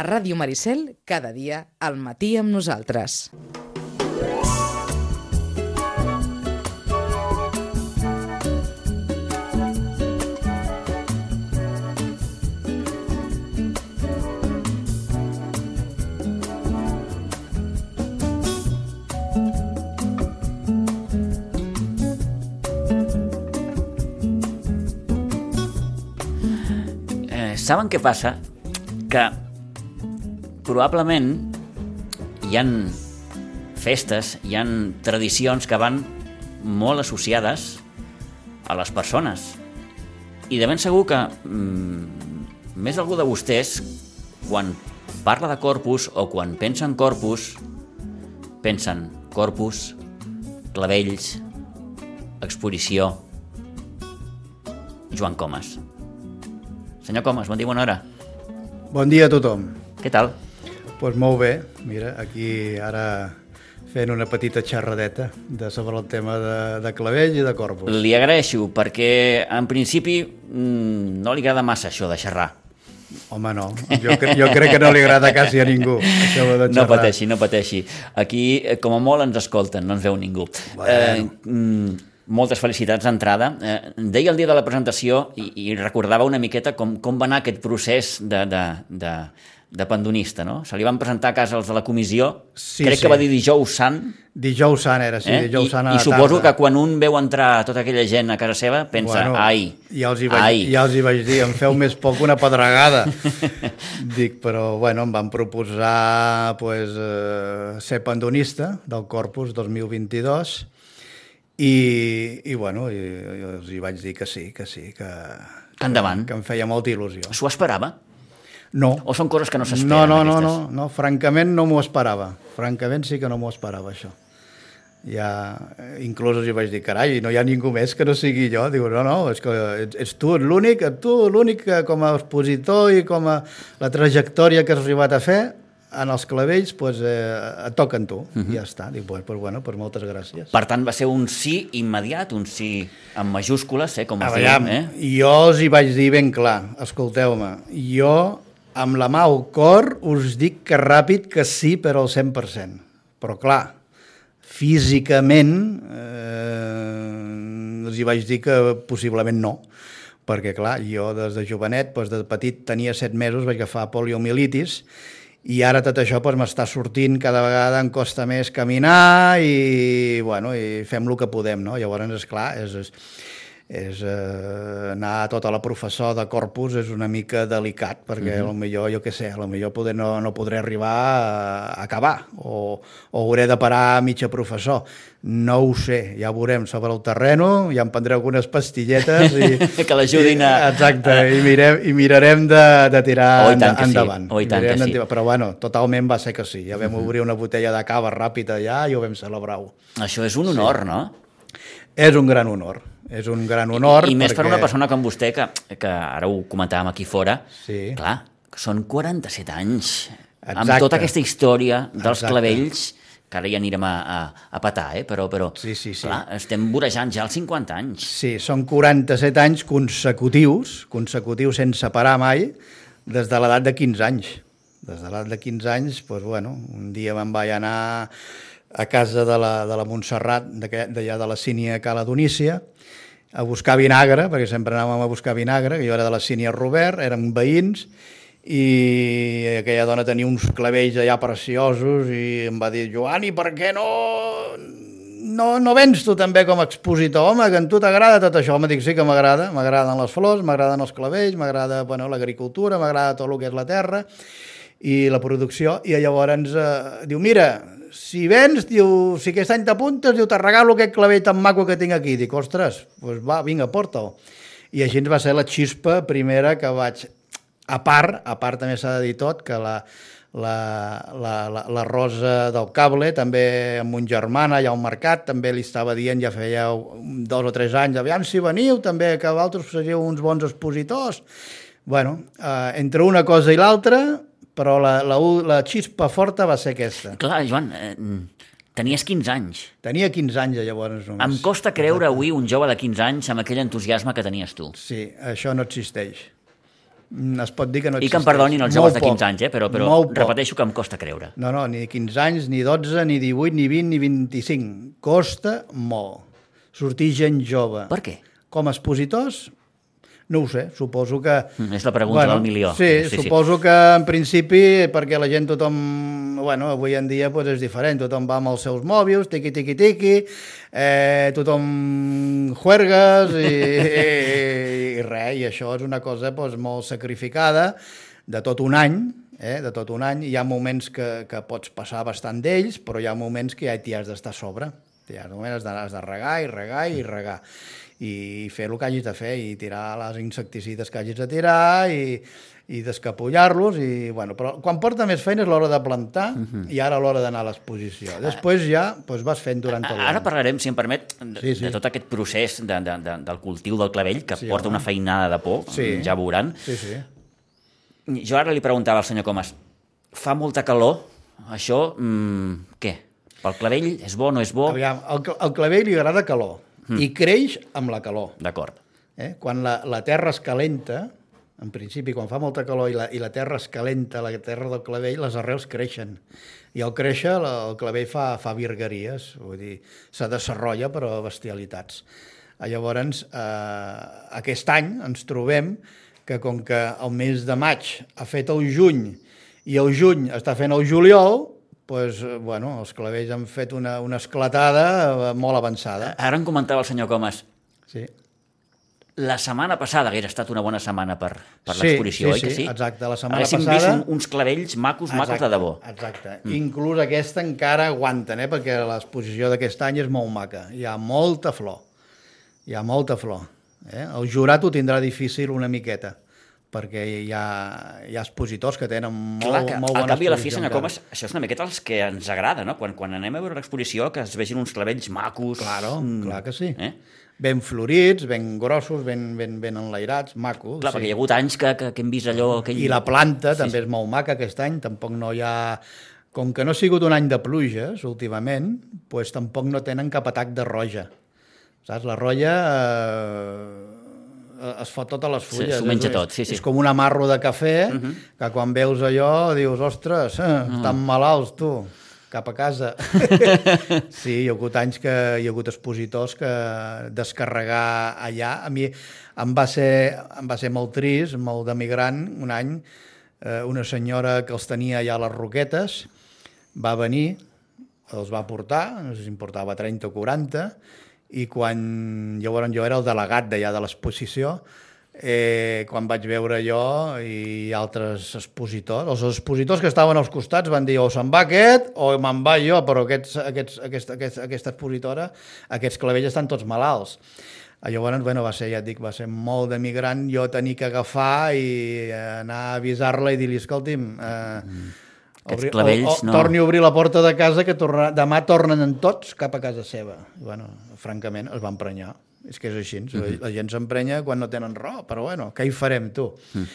A Ràdio Maricel, cada dia, al matí amb nosaltres. Eh, saben què passa? Que probablement hi han festes, hi han tradicions que van molt associades a les persones. I de ben segur que mm, més algú de vostès, quan parla de corpus o quan pensa en corpus, pensen corpus, clavells, exposició, Joan Comas. Senyor Comas, bon dia, bona hora. Bon dia a tothom. Què tal? Doncs pues molt bé, mira, aquí ara fent una petita xerradeta de sobre el tema de, de clavell i de corpus. Li agraeixo, perquè en principi mm, no li agrada massa això de xerrar. Home, no, jo, cre jo crec que no li agrada quasi a ningú, això de xerrar. No pateixi, no pateixi. Aquí, eh, com a molt, ens escolten, no ens veu ningú. Bueno. Eh, mm, moltes felicitats d'entrada. Eh, deia el dia de la presentació i, i recordava una miqueta com, com va anar aquest procés de, de, de, de pandonista, no? Se li van presentar a casa els de la comissió, Sí, crec sí. que va dir dijous sant, Dijous sant era, sí, eh? dijous I, sant a i la suposo tarda. que quan un veu entrar tota aquella gent a casa seva, pensa, Bueno, ai, ja els, hi vaig, ai. ja els hi vaig dir, em feu més poc una pedregada. Dic, però bueno, em van proposar pues, eh, ser pandonista del Corpus 2022 i, i bueno, i, i els hi vaig dir que sí, que sí, que, Endavant. que em feia molta il·lusió. S'ho esperava? No, O són coses que no s'esperen, no, no, no, no, no, francament no m'ho esperava. Francament sí que no m'ho esperava, això. Ja, inclús hi vaig dir, carai, no hi ha ningú més que no sigui jo. Diu, no, no, és que ets, ets tu l'únic, tu l'únic que com a expositor i com a la trajectòria que has arribat a fer en els clavells, pues, eh, et toquen tu. Uh -huh. I ja està. Dic, pues, pues, bueno, pues moltes gràcies. Per tant, va ser un sí immediat, un sí amb majúscules, eh, com es diu, eh? jo els hi vaig dir ben clar, escolteu-me, jo amb la mà al cor us dic que ràpid que sí, però al 100%. Però clar, físicament eh, els hi vaig dir que possiblement no, perquè clar, jo des de jovenet, doncs de petit tenia 7 mesos, vaig agafar poliomielitis i ara tot això doncs, m'està sortint cada vegada em costa més caminar i, bueno, i fem el que podem, no? Llavors, és clar, és, és, és eh, anar a tota la professor de corpus és una mica delicat, perquè uh -huh. millor, jo què sé, millor poder no, no podré arribar a acabar, o, o hauré de parar a mitja professor. No ho sé, ja ho veurem sobre el terreno, ja em prendré algunes pastilletes i... Que l'ajudin a- Exacte, i, mirem, i mirarem de, de tirar Oh, tant que sí. endavant. Oh, i tant Mirarem que sí. Però bueno, totalment va ser que sí. Ja vam obrir una botella de cava ràpida allà i ho vam celebrar-ho. Això és un honor, no? És un gran honor. És un gran honor I, i més per perquè- una persona com vostè, que, que ara ho comentàvem aquí fora, Sí. clar, que són 47 anys, amb Exacte. tota aquesta història dels Exacte. clavells, que ara ja anirem a, a, a patar, eh? però, però Sí, sí, sí. clar, estem vorejant ja els 50 anys. Sí, són 47 anys consecutius, consecutius sense parar mai, des de l'edat de 15 anys. Des de l'edat de 15 anys, doncs, bueno, un dia me'n vaig anar a casa de la, de la Montserrat, d'allà de la Sínia Cala Donícia, a buscar vinagre, perquè sempre anàvem a buscar vinagre, que jo era de la Sínia Robert, érem veïns, i aquella dona tenia uns clavells allà preciosos i em va dir, Joan, i per què no no, no vens tu també com a expositor, home, que a tu t'agrada tot això. Home, dic, sí que m'agrada, m'agraden les flors, m'agraden els clavells, m'agrada bueno, l'agricultura, m'agrada tot el que és la terra i la producció, i llavors eh, diu, mira, si vens, diu, si aquest any t'apuntes, diu, te regalo aquest clavell tan maco que tinc aquí. Dic, ostres, doncs va, vinga, porta'l. I així va ser la xispa primera que vaig... A part, a part també s'ha de dir tot, que la, la, la, la, la Rosa del Cable, també amb un germana allà al mercat, també li estava dient, ja feia dos o tres anys, aviam si veniu, també que vosaltres seríeu uns bons expositors. bueno, eh, entre una cosa i l'altra, però la, la, la xispa forta va ser aquesta. Clar, Joan, eh, tenies 15 anys. Tenia 15 anys llavors només. Em costa creure avui un jove de 15 anys amb aquell entusiasme que tenies tu. Sí, això no existeix. mm, es pot dir que no I existeix. que em perdonin els Molt joves de 15 poc, anys, eh? però, però molt poc. repeteixo que em costa creure. No, no, ni 15 anys, ni 12, ni 18, ni 20, ni 25. Costa molt. Sortir gent jove. Per què? Com a expositors, no ho sé, suposo que... Mm, és la pregunta del milió. Sí, Sí, sí. sí, suposo que en principi, perquè la gent tothom, bueno, avui en dia pues, és diferent, tothom va amb els seus mòbils, tiqui, tiqui, tiqui, eh, tothom juergues i, i, i res, i això és una cosa pues, molt sacrificada de tot un any, eh, de tot un any, hi ha moments que, que pots passar bastant d'ells, però hi ha moments que ja t'hi has d'estar a sobre, hi ha moments has de, has de regar i regar i regar i fer el que hagis de fer i tirar les insecticides que hagis de tirar i, i descapullar-los i, bueno, però quan porta més feina és l'hora de plantar uh -huh. i ara l'hora d'anar a l'exposició. Després ja doncs, vas fent durant tot Ara l'any. parlarem, si em permet, de, Sí, sí. de tot aquest procés de, de, de, del cultiu del clavell, que Sí, porta home. una feinada de por, Sí. ja veuran. Sí, sí. Jo ara li preguntava al senyor Comas, fa molta calor, això, mmm, què? Pel clavell és bo o no és bo? Aviam, el, el clavell li agrada calor i creix amb la calor. D'acord. Eh? Quan la, la terra es calenta, en principi, quan fa molta calor i la, i la terra es calenta, la terra del clavell, les arrels creixen. I al créixer, la, el clavell fa, fa virgueries, vull dir, se desarrolla, però a bestialitats. Eh, Llavors, eh, aquest any ens trobem que com que el mes de maig ha fet el juny i el juny està fent el juliol, pues, eh, bueno, els clavells han fet una, una esclatada eh, molt avançada. Ara em comentava el senyor Comas, Sí. la setmana passada hagués estat una bona setmana per, per Sí, l'exposició, sí, oi que sí, sí? exacte. La setmana Haguéssim passada- vist un, uns clavells macos, macos de debò. Exacte. Mm. Inclús aquesta encara aguanten, eh? perquè l'exposició d'aquest any és molt maca. Hi ha molta flor. Hi ha molta flor. Eh? El jurat ho tindrà difícil una miqueta, perquè hi ha, hi ha expositors que tenen molt, Clar, que molt al bona canvi a la fi, exposició senyor. Comas, això és una miqueta els que ens agrada, no? Quan, quan anem a veure l'exposició, que es vegin uns clavells macos... Claro, mm, clar que sí. Eh? Ben florits, ben grossos, ben, ben, ben enlairats, macos. Clar, perquè hi ha hagut anys que, que, que hem vist allò... Aquell... I la planta sí, també és molt maca aquest any, tampoc no hi ha... Com que no ha sigut un any de pluges últimament, doncs tampoc no tenen cap atac de roja. Saps? La roja eh, es fot totes les Sí, fulles. s'ho menja és, tot, sí, sí. És com un amarro de cafè, uh -huh. que quan veus allò dius, ostres, eh, estan malalts, tu, cap a casa. sí, hi ha hagut anys que hi ha hagut expositors que descarregar allà, a mi em va ser, em va ser molt trist, molt d'emigrant, un any, eh, una senyora que els tenia allà a les Roquetes, va venir, els va portar, no sé si en portava 30 o 40, i quan llavors jo era el delegat d'allà de l'exposició, eh, quan vaig veure jo i altres expositors, els expositors que estaven als costats van dir o se'n va aquest o me'n va jo, però aquests, aquests, aquesta, aquesta, aquesta expositora, aquests clavells estan tots malalts. Llavors, bueno, va ser, ja et dic, va ser molt d'emigrant jo tenir que agafar i anar a avisar-la i dir-li, escolti'm, eh, Aquests clavells, o, o, no. Torni a obrir la porta de casa que torna, demà tornen en tots cap a casa seva. I, bueno, francament, es van emprenyar. És que és així. Mhm. La, la gent s'emprenya quan no tenen raó, però bueno, què hi farem, tu? Mm.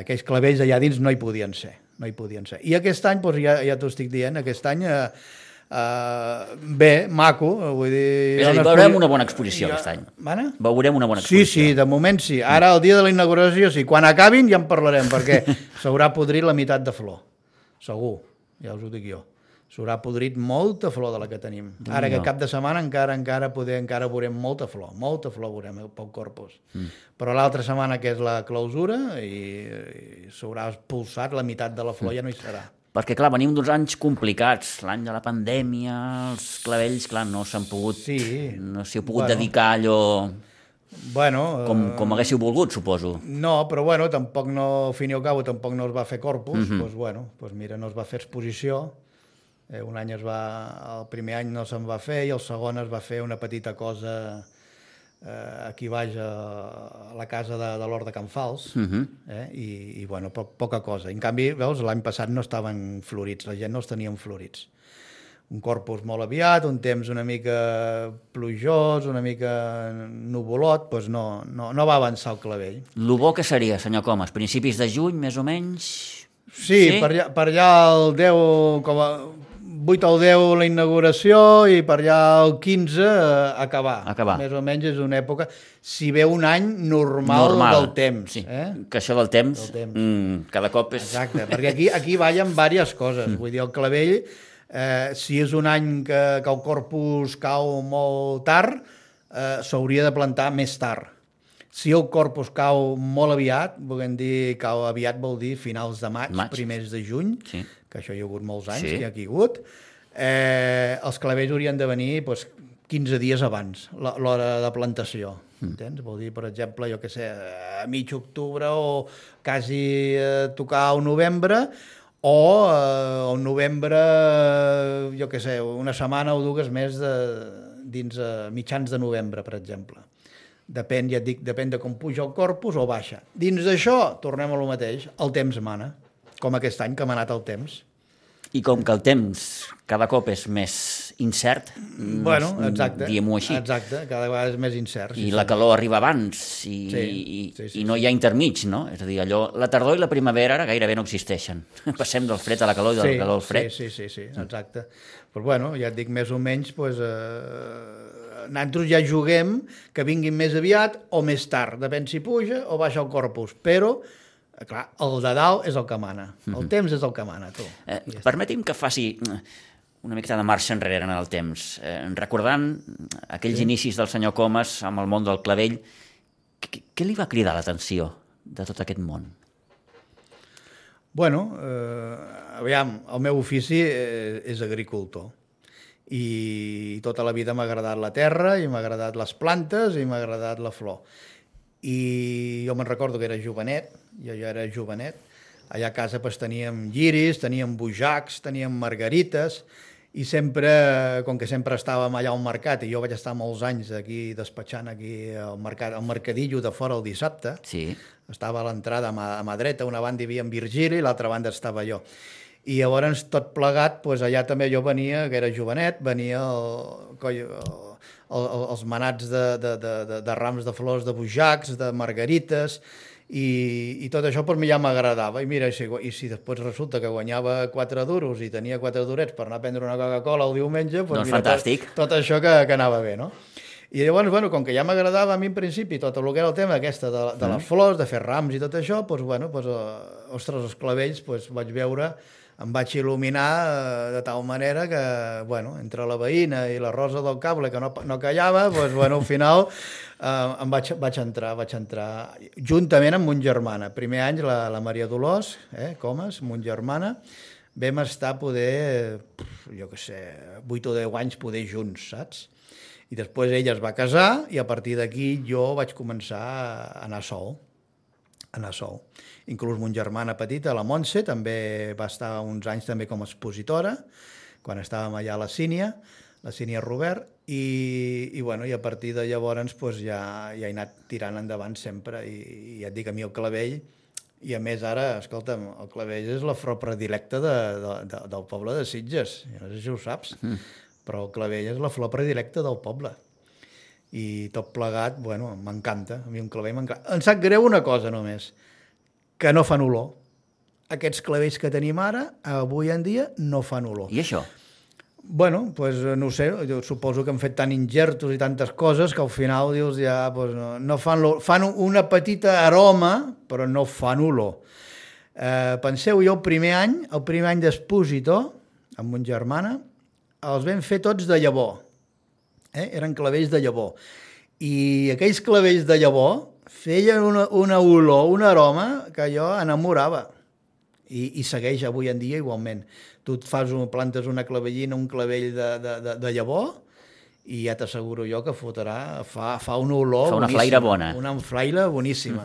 Aquells clavells allà dins no hi podien ser. No hi podien ser. I aquest any, doncs, ja, ja t'ho estic dient, aquest any... Eh, Uh, bé, maco, vull dir... És a dir, una veurem una bona exposició aquest any. Mana? Veurem una bona Sí, exposició. sí, de moment sí. Ara, el dia de la inauguració, sí. Quan acabin ja en parlarem, perquè s'haurà podrit la meitat de flor. Segur, ja us ho dic jo. S'haurà podrit molta flor de la que tenim. Ara que cap de setmana encara encara poder, encara veurem molta flor, molta flor veurem eh, pel corpus. Mm. Però l'altra setmana, que és la clausura, i, i s'haurà expulsat la meitat de la flor, ja no hi serà. Perquè, clar, venim d'uns anys complicats. L'any de la pandèmia, els clavells, clar, no s'han pogut... Sí. No s'hi heu pogut Bueno. dedicar allò Bueno, com, eh, com haguéssiu volgut, suposo. No, però bueno, tampoc no, al fin i al cabo, tampoc no es va fer corpus, -hmm. doncs bueno, doncs mira, no es va fer exposició, eh, un any es va, el primer any no se'n va fer i el segon es va fer una petita cosa eh, aquí baix a, a la casa de, de l'Hort de Can Fals, mm -hmm. eh, i, i bueno, po poca cosa. En canvi, veus, l'any passat no estaven florits, la gent no els tenien florits un corpus molt aviat, un temps una mica plujós, una mica nuvolot, doncs no, no, no va avançar el clavell. Lo bo que seria, senyor Comas, principis de juny, més o menys... Sí, sí? Per, allà, per allà el 10, com a 8 al 10 la inauguració i per allà el 15 eh, acabar. Acabar. Més o menys és una època, si ve un any normal, Normal. del temps. Sí. Eh? Que això del temps, Del temps. Mm, cada cop és... Exacte, perquè aquí, aquí ballen diverses coses. Mm. Vull dir, el clavell, eh, si és un any que, que el corpus cau molt tard, eh, s'hauria de plantar més tard. Si el corpus cau molt aviat, volem dir, cau aviat vol dir finals de maig, Maig. primers de juny, Sí. que això hi ha hagut molts anys, Sí. que hi ha hagut, eh, els clavells haurien de venir doncs, 15 dies abans, la- l'hora de plantació. Mm. Entens? Vol dir, per exemple, jo que sé, a mig octubre o quasi eh, tocar al novembre, o eh, al novembre, eh, jo que sé, una setmana o dues més de, dins eh, mitjans de novembre, per exemple. Depèn, ja et dic, depèn de com puja el corpus o baixa. Dins d'això, tornem a lo mateix, el temps mana, com aquest any que ha manat el temps. I com que el temps cada cop és més incert, Bueno, mm, exacte. diguem-ho així, Exacte, cada vegada és més incert. i la calor arriba abans i, Sí, i, sí, sí, i no hi ha intermig, no? És a dir, allò, la tardor i la primavera ara gairebé no existeixen. Passem del fred a la calor i del calor al fred. Sí, sí, sí, sí exacte. Però bueno, ja et dic, més o menys, pues, eh, nosaltres ja juguem que vinguin més aviat o més tard, depèn si puja o baixa el corpus, però, eh, clar, el de dalt és el que mana, el temps és el que mana, tu. Eh, permeti'm que faci mm, una miqueta de marxa enrere en el temps. Eh, recordant aquells sí. inicis del senyor Comas amb el món del clavell, què, què li va cridar l'atenció de tot aquest món? Bueno, eh, aviam, el meu ofici eh, és agricultor i tota la vida m'ha agradat la terra i m'ha agradat les plantes i m'ha agradat la flor. I jo me'n recordo que era jovenet, jo ja era jovenet, allà a casa pues, teníem lliris, teníem bujacs, teníem margarites, i sempre, com que sempre estàvem allà al mercat, i jo vaig estar molts anys aquí despatxant aquí al, mercat, al mercadillo de fora el dissabte, Sí, estava a l'entrada a, mà, a mà dreta, una banda hi havia en Virgili i l'altra banda estava jo. I llavors, tot plegat, doncs allà també jo venia, que era jovenet, venia el, coi, el, el, els manats de, de, de, de, de rams de flors, de bujacs, de margarites, i, i tot això per mi ja m'agradava. I mira, i si, i si després resulta que guanyava 4 duros i tenia 4 durets per anar a prendre una Coca-Cola el diumenge, doncs, Doncs mira, fantàstic. Tot, tot això que, que anava bé, no? I llavors, bueno, com que ja m'agradava a mi en principi tot el que era el tema aquesta de, de les flors, de fer rams i tot això, doncs, bueno, doncs, eh, ostres, els clavells, doncs, vaig veure, em vaig il·luminar eh, de tal manera que, bueno, entre la veïna i la rosa del cable que no, no callava, doncs, bueno, al final eh, em vaig, vaig entrar, vaig entrar juntament amb mon germana. Primer any la, la Maria Dolors, eh, Comas, mon germana, vam estar poder, jo què sé, 8 o 10 anys poder junts, saps? I després ella es va casar i a partir d'aquí jo vaig començar a anar sol, anar sol. Inclús mon germana petita, la Montse, també va estar uns anys també com a expositora, quan estàvem allà a la Sínia, la Sínia Robert, i, i, bueno, i a partir de llavors pues, ja, ja he anat tirant endavant sempre, i, i ja et dic, a mi el clavell, i a més ara, escolta'm, el clavell és la flor predilecta de, de, de, del poble de Sitges, no sé si ho saps, mm. però el clavell és la flor predilecta del poble. I tot plegat, bueno, m'encanta, a mi un clavell m'encanta. Em sap greu una cosa només, que no fan olor. Aquests clavells que tenim ara, avui en dia, no fan olor. I això? Bueno, pues, no sé, jo suposo que han fet tant injertos i tantes coses que al final dius ja, pues, no, no fan, lo- fan una petita aroma, però no fan olor. Eh, penseu, jo el primer any, el primer any d'Exposito, amb mon germana, els vam fer tots de llavor. Eh? Eren clavells de llavor. I aquells clavells de llavor feien una, una olor, un aroma que jo enamorava. I, i segueix avui en dia igualment. Tu et fas un, plantes una clavellina, un clavell de, de, de, de llavor, i ja t'asseguro jo que fotrà, fa, fa una olor Fa una flaire bona. Una flaire boníssima.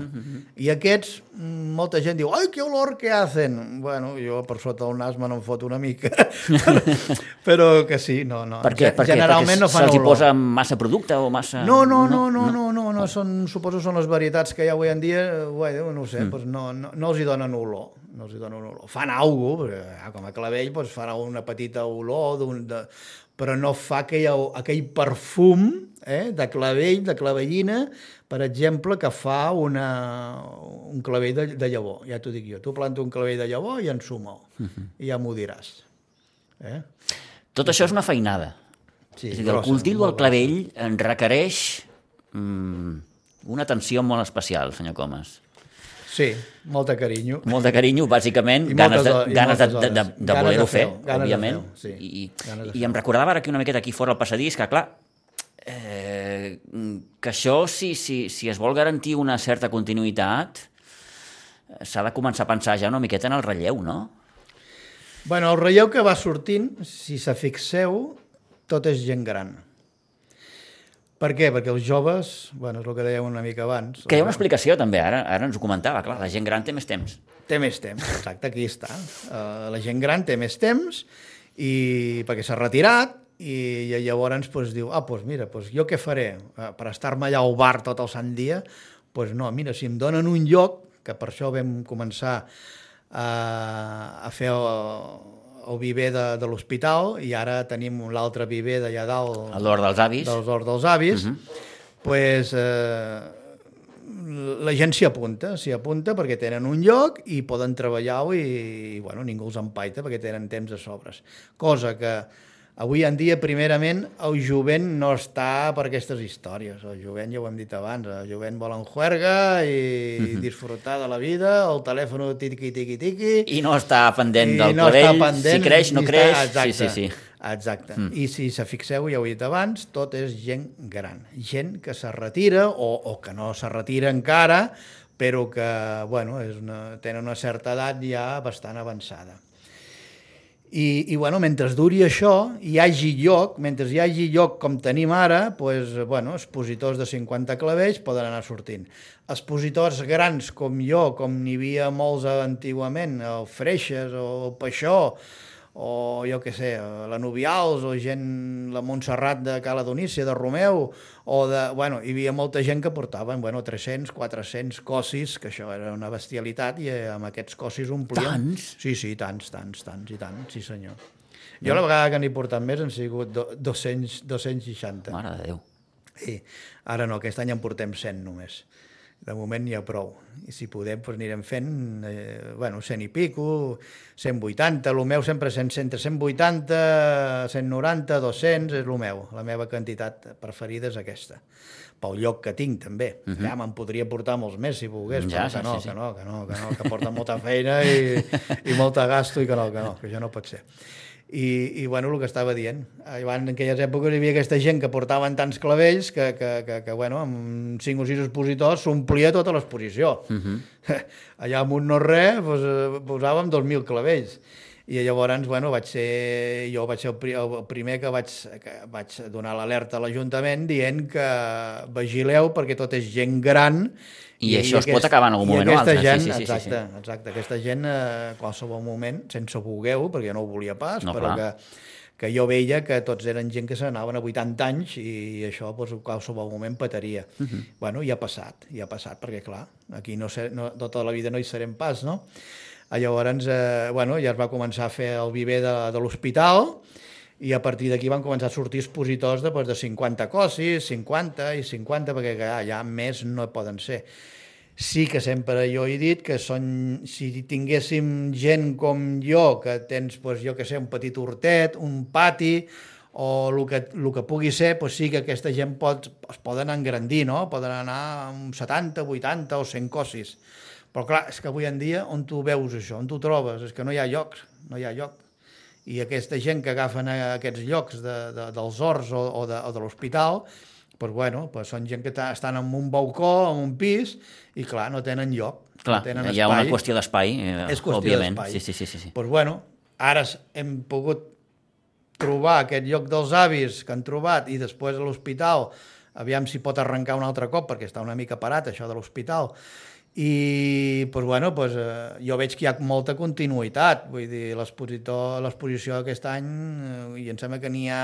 I aquests, mm, molta gent diu, ai, que olor que hacen. Bueno, jo per sota el nas me n'en fot una mica. però, però que sí, no, no. Per què? Per? Generalment Perquè no fan olor. posa massa producte o massa... No, no, no, no, no, no, no, són, suposo són les varietats que hi ha avui en dia, bueno, no ho sé, mm. doncs no, no, no els hi donen olor, no els hi donen olor. Fan alguna cosa, perquè, com a clavell doncs fan una petita olor, d'un- de, però no fa aquell, aquell perfum eh, de clavell, de clavellina, per exemple, que fa una, un clavell de, de llavor, Mhm. ja t'ho dic jo. Tu planta un clavell de llavor i ensuma-ho, i ja m'ho diràs. Eh? Tot això és una feinada. Sí, és dir, el grossa, cultiu del clavell en requereix mm, una atenció molt especial, senyor Comas. Sí, molta carinyo. Molt de carinyo, bàsicament, I ganes de, i ganes de, de, de, de voler-ho de fer, fer-ho, ganes de òbviament. fer-ho, sí. I, de I fer-ho. em recordava ara aquí una miqueta aquí fora al passadís que, clar, eh, que això, si, si, si es vol garantir una certa continuïtat, s'ha de començar a pensar ja una miqueta en el relleu, no? Bueno, el relleu que va sortint, si se fixeu, tot és gent gran. Per què? Perquè els joves, bueno, és el que dèiem una mica abans, Que hi ha una explicació també, ara, ara ens ho comentava, clar, la gent gran té més temps. té més temps, exacte, aquí està. Uh, la gent gran té més temps i perquè s'ha retirat i, i llavors pues, diu, ah, doncs mira, pues, jo què faré? Uh, per estar-me allà al bar tot el sant dia? Doncs pues no, mira, si em donen un lloc, que per això vam començar a, a fer el, el viver de, de l'hospital i ara tenim l'altre viver d'allà dalt A l'hora dels avis. dels horts dels avis, uh -huh. pues, eh, la gent s'hi apunta, s'hi apunta perquè tenen un lloc i poden treballar-ho i, i bueno, ningú els empaita perquè tenen temps de sobres. Cosa que avui en dia, primerament, el jovent no està per aquestes històries. El jovent, ja ho hem dit abans, el jovent vol en juerga i uh -huh. disfrutar de la vida, el telèfon tiqui, tiqui, tiqui... I no està pendent del no clavell, està pendent, si creix, no creix... Està, exacte, sí, sí, sí. Exacte. Mm. I si se fixeu, ja ho he dit abans, tot és gent gran. Gent que se retira o, o que no se retira encara, però que bueno, és una, tenen una certa edat ja bastant avançada. I, i bueno, mentre duri això, hi hagi lloc, mentre hi hagi lloc com tenim ara, pues, bueno, expositors de 50 clavells poden anar sortint. Expositors grans com jo, com n'hi havia molts antigament, el Freixes o Peixó, o jo què sé, la Nubials, o gent, la Montserrat de Cala Donícia, de Romeu, o de... Bueno, hi havia molta gent que portaven, bueno, 300, 400 cossis, que això era una bestialitat, i eh, amb aquests cossis omplien... Tants? Sí, sí, tants, tants, tants, i tant, sí senyor. Jo la vegada que n'he portat més han sigut do, 200, 260. Mare de Déu. I ara no, aquest any en portem 100 només. De moment n'hi ha prou. I si podem, doncs anirem fent, eh, bueno, 100 i pico, 180, el meu sempre 100, entre 180, 190, 200, és el meu. La meva quantitat preferida és aquesta. Pel lloc que tinc, també. Uh -huh. Ja me'n podria portar molts més, si volgués, Mhm. Ja, però sí, que no, sí, sí. que no, que no, que no, que porta molta feina i, i molta gasto i que no, que no, que això no pot ser. I, i bueno, el que estava dient, abans en aquelles èpoques hi havia aquesta gent que portaven tants clavells que, que, que, que bueno, amb cinc o sis expositors s'omplia tota l'exposició. Uh -huh. Allà amb un no res doncs, eh, posàvem 2.000 clavells. I llavors, bueno, vaig ser, jo vaig ser el, pri, el primer que vaig, que vaig donar l'alerta a l'Ajuntament dient que vigileu perquè tot és gent gran I això es pot acabar en algun i moment o altre, sí, Gent, sí, sí, sí, sí. exacte, exacte, aquesta gent a qualsevol moment, sense voler-ho, perquè jo no ho volia pas, No, però clar. que, que jo veia que tots eren gent que s'anaven a 80 anys i això doncs, en qualsevol moment petaria. Uh Mhm. -huh. Bueno, ja ha passat, ja ha passat, perquè clar, aquí no, ser, no tota la vida no hi serem pas, no? Ah, Llavors, eh, bueno, ja es va començar a fer el viver de, de l'hospital i a partir d'aquí van començar a sortir expositors de, doncs, de 50 cossis, 50 i 50, perquè ja, ja més no poden ser. Sí que sempre jo he dit que són, si tinguéssim gent com jo, que tens, doncs, jo que sé, un petit hortet, un pati, o el que, el que pugui ser, doncs sí que aquesta gent pot, es poden engrandir, no? Poden anar amb 70, 80 o 100 cossis. Però clar, és que avui en dia on tu veus això, on tu trobes? És que no hi ha llocs, no hi ha lloc. I aquesta gent que agafen aquests llocs de, de, dels horts o, o de, o de l'hospital, doncs bueno, doncs són gent que ta- estan en un balcó, en un pis, i clar, no tenen lloc. Clar, no tenen hi ha una espai. qüestió d'espai, eh, És qüestió d'espai. Sí, sí, sí, sí, sí. Doncs bueno, ara hem pogut trobar aquest lloc dels avis que han trobat i després a l'hospital, aviam si pot arrencar un altre cop, perquè està una mica parat això de l'hospital, i doncs, bueno, doncs, eh, jo veig que hi ha molta continuïtat, vull dir, l'exposició d'aquest any, eh, i em sembla que n'hi ha,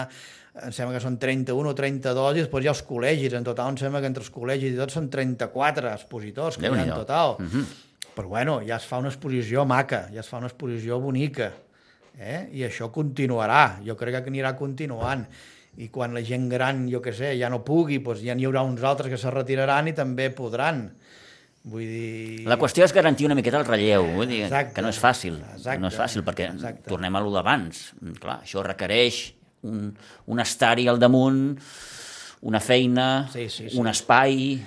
em sembla que són 31 o 32, i després hi ha els col·legis, en total em sembla que entre els col·legis i tots són 34 expositors que hi ha en total. Mhm. Però bueno, ja es fa una exposició maca, ja es fa una exposició bonica, eh? i això continuarà, jo crec que anirà continuant. I quan la gent gran, jo que sé, ja no pugui, doncs ja n'hi haurà uns altres que se retiraran i també podran. Vull dir... La qüestió és garantir una miqueta el relleu, vull dir, Exacte. que no és fàcil, Exacte. no és fàcil, perquè Exacte. tornem a lo d'abans. Clar, això requereix un, un estari al damunt, una feina, Sí, sí, sí. un espai,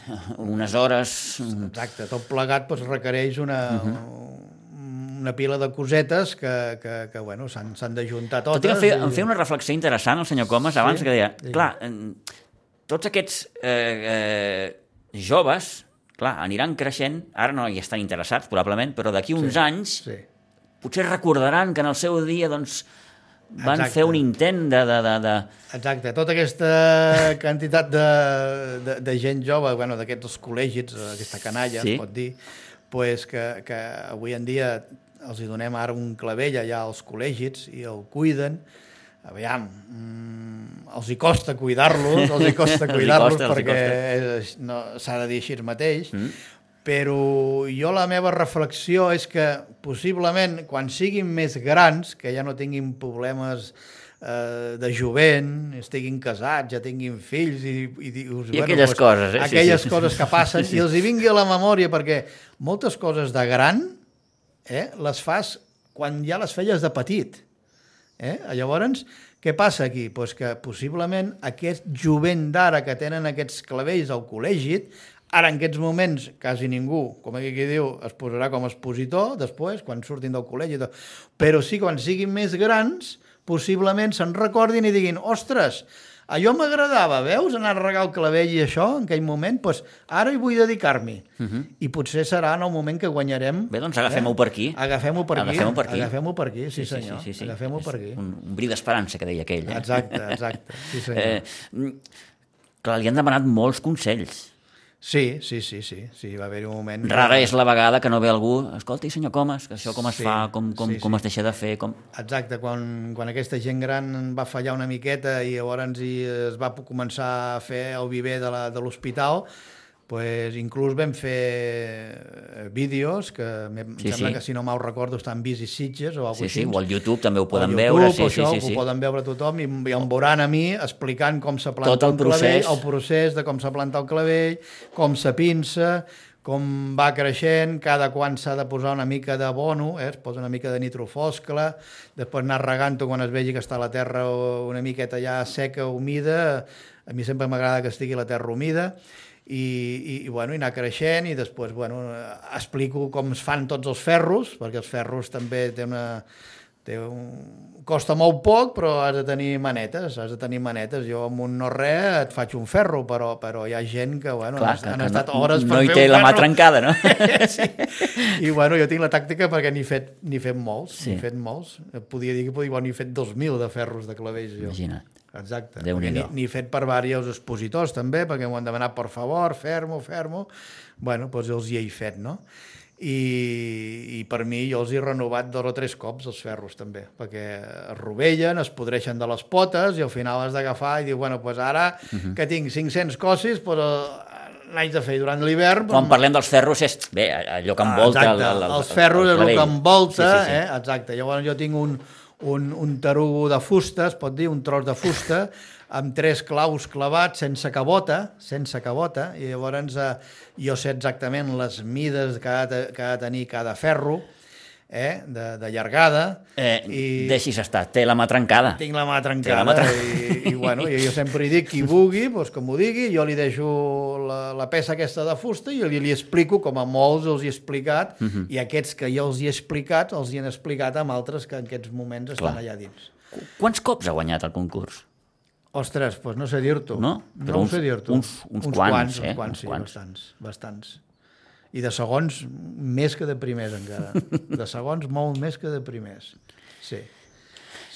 unes hores... Exacte, tot plegat doncs, requereix una, uh. -huh. una pila de cosetes que, que, que bueno, s'han d'ajuntar totes. Tot i que em feia, i- em feia una reflexió interessant el senyor Comas abans Sí? que deia, Digue'm. clar, tots aquests eh, eh, joves, clar, aniran creixent, ara no hi estan interessats probablement, però d'aquí uns anys Sí. potser recordaran que en el seu dia doncs, van Exacte. fer un intent de... de, de, de... Exacte, tota aquesta quantitat de, de, de gent jove, bueno, d'aquests col·legis, aquesta canalla, Sí. sí. es pot dir, pues que, que avui en dia els hi donem ara un clavell allà als col·legis i el cuiden, aviam, mm, els hi costa cuidar-los, els hi costa cuidar-los perquè no, s'ha de dir així mateix, mm. però jo la meva reflexió és que possiblement quan siguin més grans, que ja no tinguin problemes eh, de jovent, estiguin casats, ja tinguin fills i, i, dius, I aquelles coses, eh? Sí, Aquelles sí. coses que passen i els hi vingui a la memòria perquè moltes coses de gran eh, les fas quan ja les feies de petit. Eh? Llavors, què passa aquí? Pues que possiblement aquest jovent d'ara que tenen aquests clavells al col·legi, ara en aquests moments quasi ningú, com aquí diu, es posarà com a expositor després, quan surtin del col·legi, però sí quan siguin més grans, possiblement se'n recordin i diguin, ostres, allò m'agradava, veus, anar a regar el clavell i això, en aquell moment, doncs ara hi vull dedicar-m'hi. Uh -huh. I potser serà en el moment que guanyarem... Bé, doncs agafem-ho per aquí. Agafem-ho per aquí. Agafem-ho per aquí. Agafem-ho per aquí, sí, senyor. Sí, sí, sí. Agafem-ho per aquí. Un, un bri d'esperança, que deia aquell. Eh? Exacte, exacte. Sí, senyor. Eh, mm, clar, li han demanat molts consells. Sí, sí, sí, sí, sí, va haver-hi un moment... que- Rara és la vegada que no ve algú, escolti, senyor Comas, que això com es Sí, fa, com, com, sí, com sí. es deixa de fer, com... Exacte, quan, quan aquesta gent gran va fallar una miqueta i llavors hi es va començar a fer el viver de l'hospital, pues, inclús vam fer eh, vídeos que em Sí, sembla sí. que si no mal recordo estan vist i Sitges o alguna Sí, cosa sí, o al YouTube també ho poden al veure, sí, YouTube, sí, això, sí, ho sí. poden veure tothom i, i em veuran a mi explicant com se planta Tot el un clavell, procés. el procés de com se planta el clavell, com se pinça, com va creixent, cada quan s'ha de posar una mica d'abono, eh? es posa una mica de nitrofoscla, després anar regant-ho quan es vegi que està la terra una miqueta ja seca, humida, a mi sempre m'agrada que estigui la terra humida, i, i, i, bueno, i anar creixent i després bueno, explico com es fan tots els ferros, perquè els ferros també té una, té un... costa molt poc, però has de tenir manetes, has de tenir manetes. Jo amb un no res et faig un ferro, però, però hi ha gent que, bueno, Clar, han, que, han que estat no, hores per no hi fer té un la mà ferro. trencada, no? sí. I bueno, jo tinc la tàctica perquè n'he fet, fet molts, Sí. n'he fet molts. Podia dir que podia, bueno, n'he fet 2.000 de ferros de clavells jo. Imagina't. Exacte. Perquè N'he n'he fet per diversos expositors també, perquè m'ho han demanat per favor, fer-m'ho, fer-m'ho. Bueno, doncs els hi he fet, no? I, i per mi jo els he renovat dos o tres cops els ferros també, perquè es rovellen, es podreixen de les potes i al final has d'agafar i dir, bueno, doncs ara uh Mhm. -huh. que tinc 500 cossis, doncs n'haig de fer durant l'hivern. Quan doncs- parlem dels ferros és, bé, allò que envolta Exacte, el, el, el, els ferros és el clavell. que envolta, sí, sí, sí. eh? exacte. Llavors jo tinc un, un, un tarugo de fusta, es pot dir, un tros de fusta, amb tres claus clavats, sense cabota, sense cabota, i llavors eh, jo sé exactament les mides que ha que ha de tenir cada ferro, eh? de, de llargada, Eh, i Deixis estar, té la mà trencada. tinc la mà Té la trencada mà tren- i, i, bueno, i jo sempre hi dic qui vulgui, doncs que m'ho digui, jo li deixo la, la peça aquesta de fusta i li, li explico, com a molts els he explicat, Mhm. i aquests que jo els hi he explicat, els hi han explicat amb altres que en aquests moments estan Clar. allà dins. Qu- Quants cops ha guanyat el concurs? Ostres, doncs no sé dir-t'ho. No? Però no ho uns- sé dir-t'ho. uns- uns quants, eh? Uns quants, Uns sí, quants. bastants, bastants. I de segons, més que de primers encara. De segons, molt més que de primers. Sí.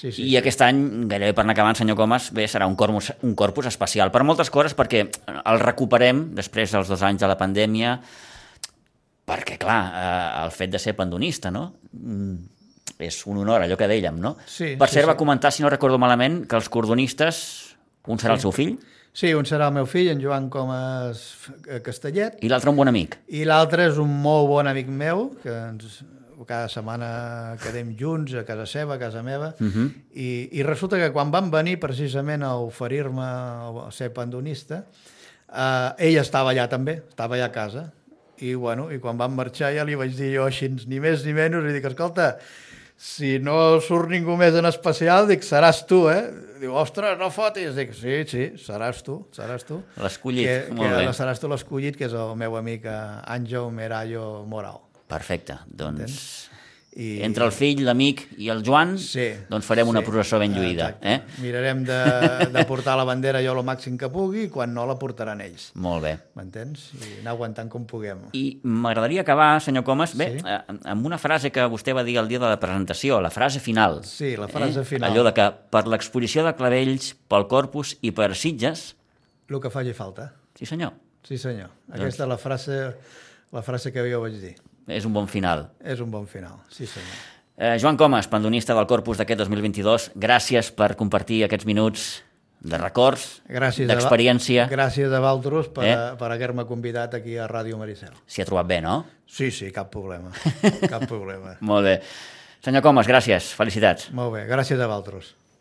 Sí, sí, I aquest any, gairebé per anar acabant, senyor Comas, bé, serà un corpus, un corpus especial per moltes coses, perquè el recuperem després dels dos anys de la pandèmia, perquè, clar, eh, el fet de ser pandonista, no? Mm, és un honor, allò que dèiem, no? Sí, per sí, cert, va sí. comentar, si no recordo malament, que els cordonistes, un serà el seu fill Sí, un serà el meu fill, en Joan Comas Castellet, i l'altre un bon amic. i l'altre és un molt bon amic meu, que ens, cada setmana quedem junts a casa seva, a casa meva, uh -huh. i, i resulta que quan van venir precisament a oferir-me a ser pandonista, eh, ell estava allà també, estava allà a casa, i, bueno, i quan van marxar ja li vaig dir jo així, ni més ni menys, i dic, escolta, si no surt ningú més en especial, dic, seràs tu, eh? diu, ostres, no fotis. Dic, sí, sí, seràs tu, seràs tu. L'escollit, Que, molt que bé. seràs tu l'escollit, que és el meu amic eh, Àngel Merayo Moral. Perfecte, doncs... Entens? I- Entre el fill, l'amic i el Joan, Sí, doncs farem una sí. processó ben lluïda. Exacte. Eh? Mirarem de, de portar la bandera jo el màxim que pugui, quan no la portaran ells. Molt bé. M'entens? I anar aguantant com puguem. I m'agradaria acabar, senyor Comas, bé, Sí. eh, amb una frase que vostè va dir el dia de la presentació, la frase final. Sí, la frase final. Allò de que per l'exposició de clavells, pel Corpus i per Sitges, El que faci falta. sí senyor, Sí, senyor. Doncs- Aquesta és la frase, la frase que jo vaig dir. És un bon final. És un bon final. Sí, senyor. Eh, Joan Comas, pandonista del Corpus d'aquest 2022, gràcies per compartir aquests minuts de records, d'experiència. Gràcies a Valtros per, eh? per haver-me convidat aquí a Ràdio Maricel. S'hi ha trobat bé, no? Sí, sí, cap problema. cap problema. Molt bé. Senyor Comas, gràcies. Felicitats. Molt bé, gràcies a Valtros.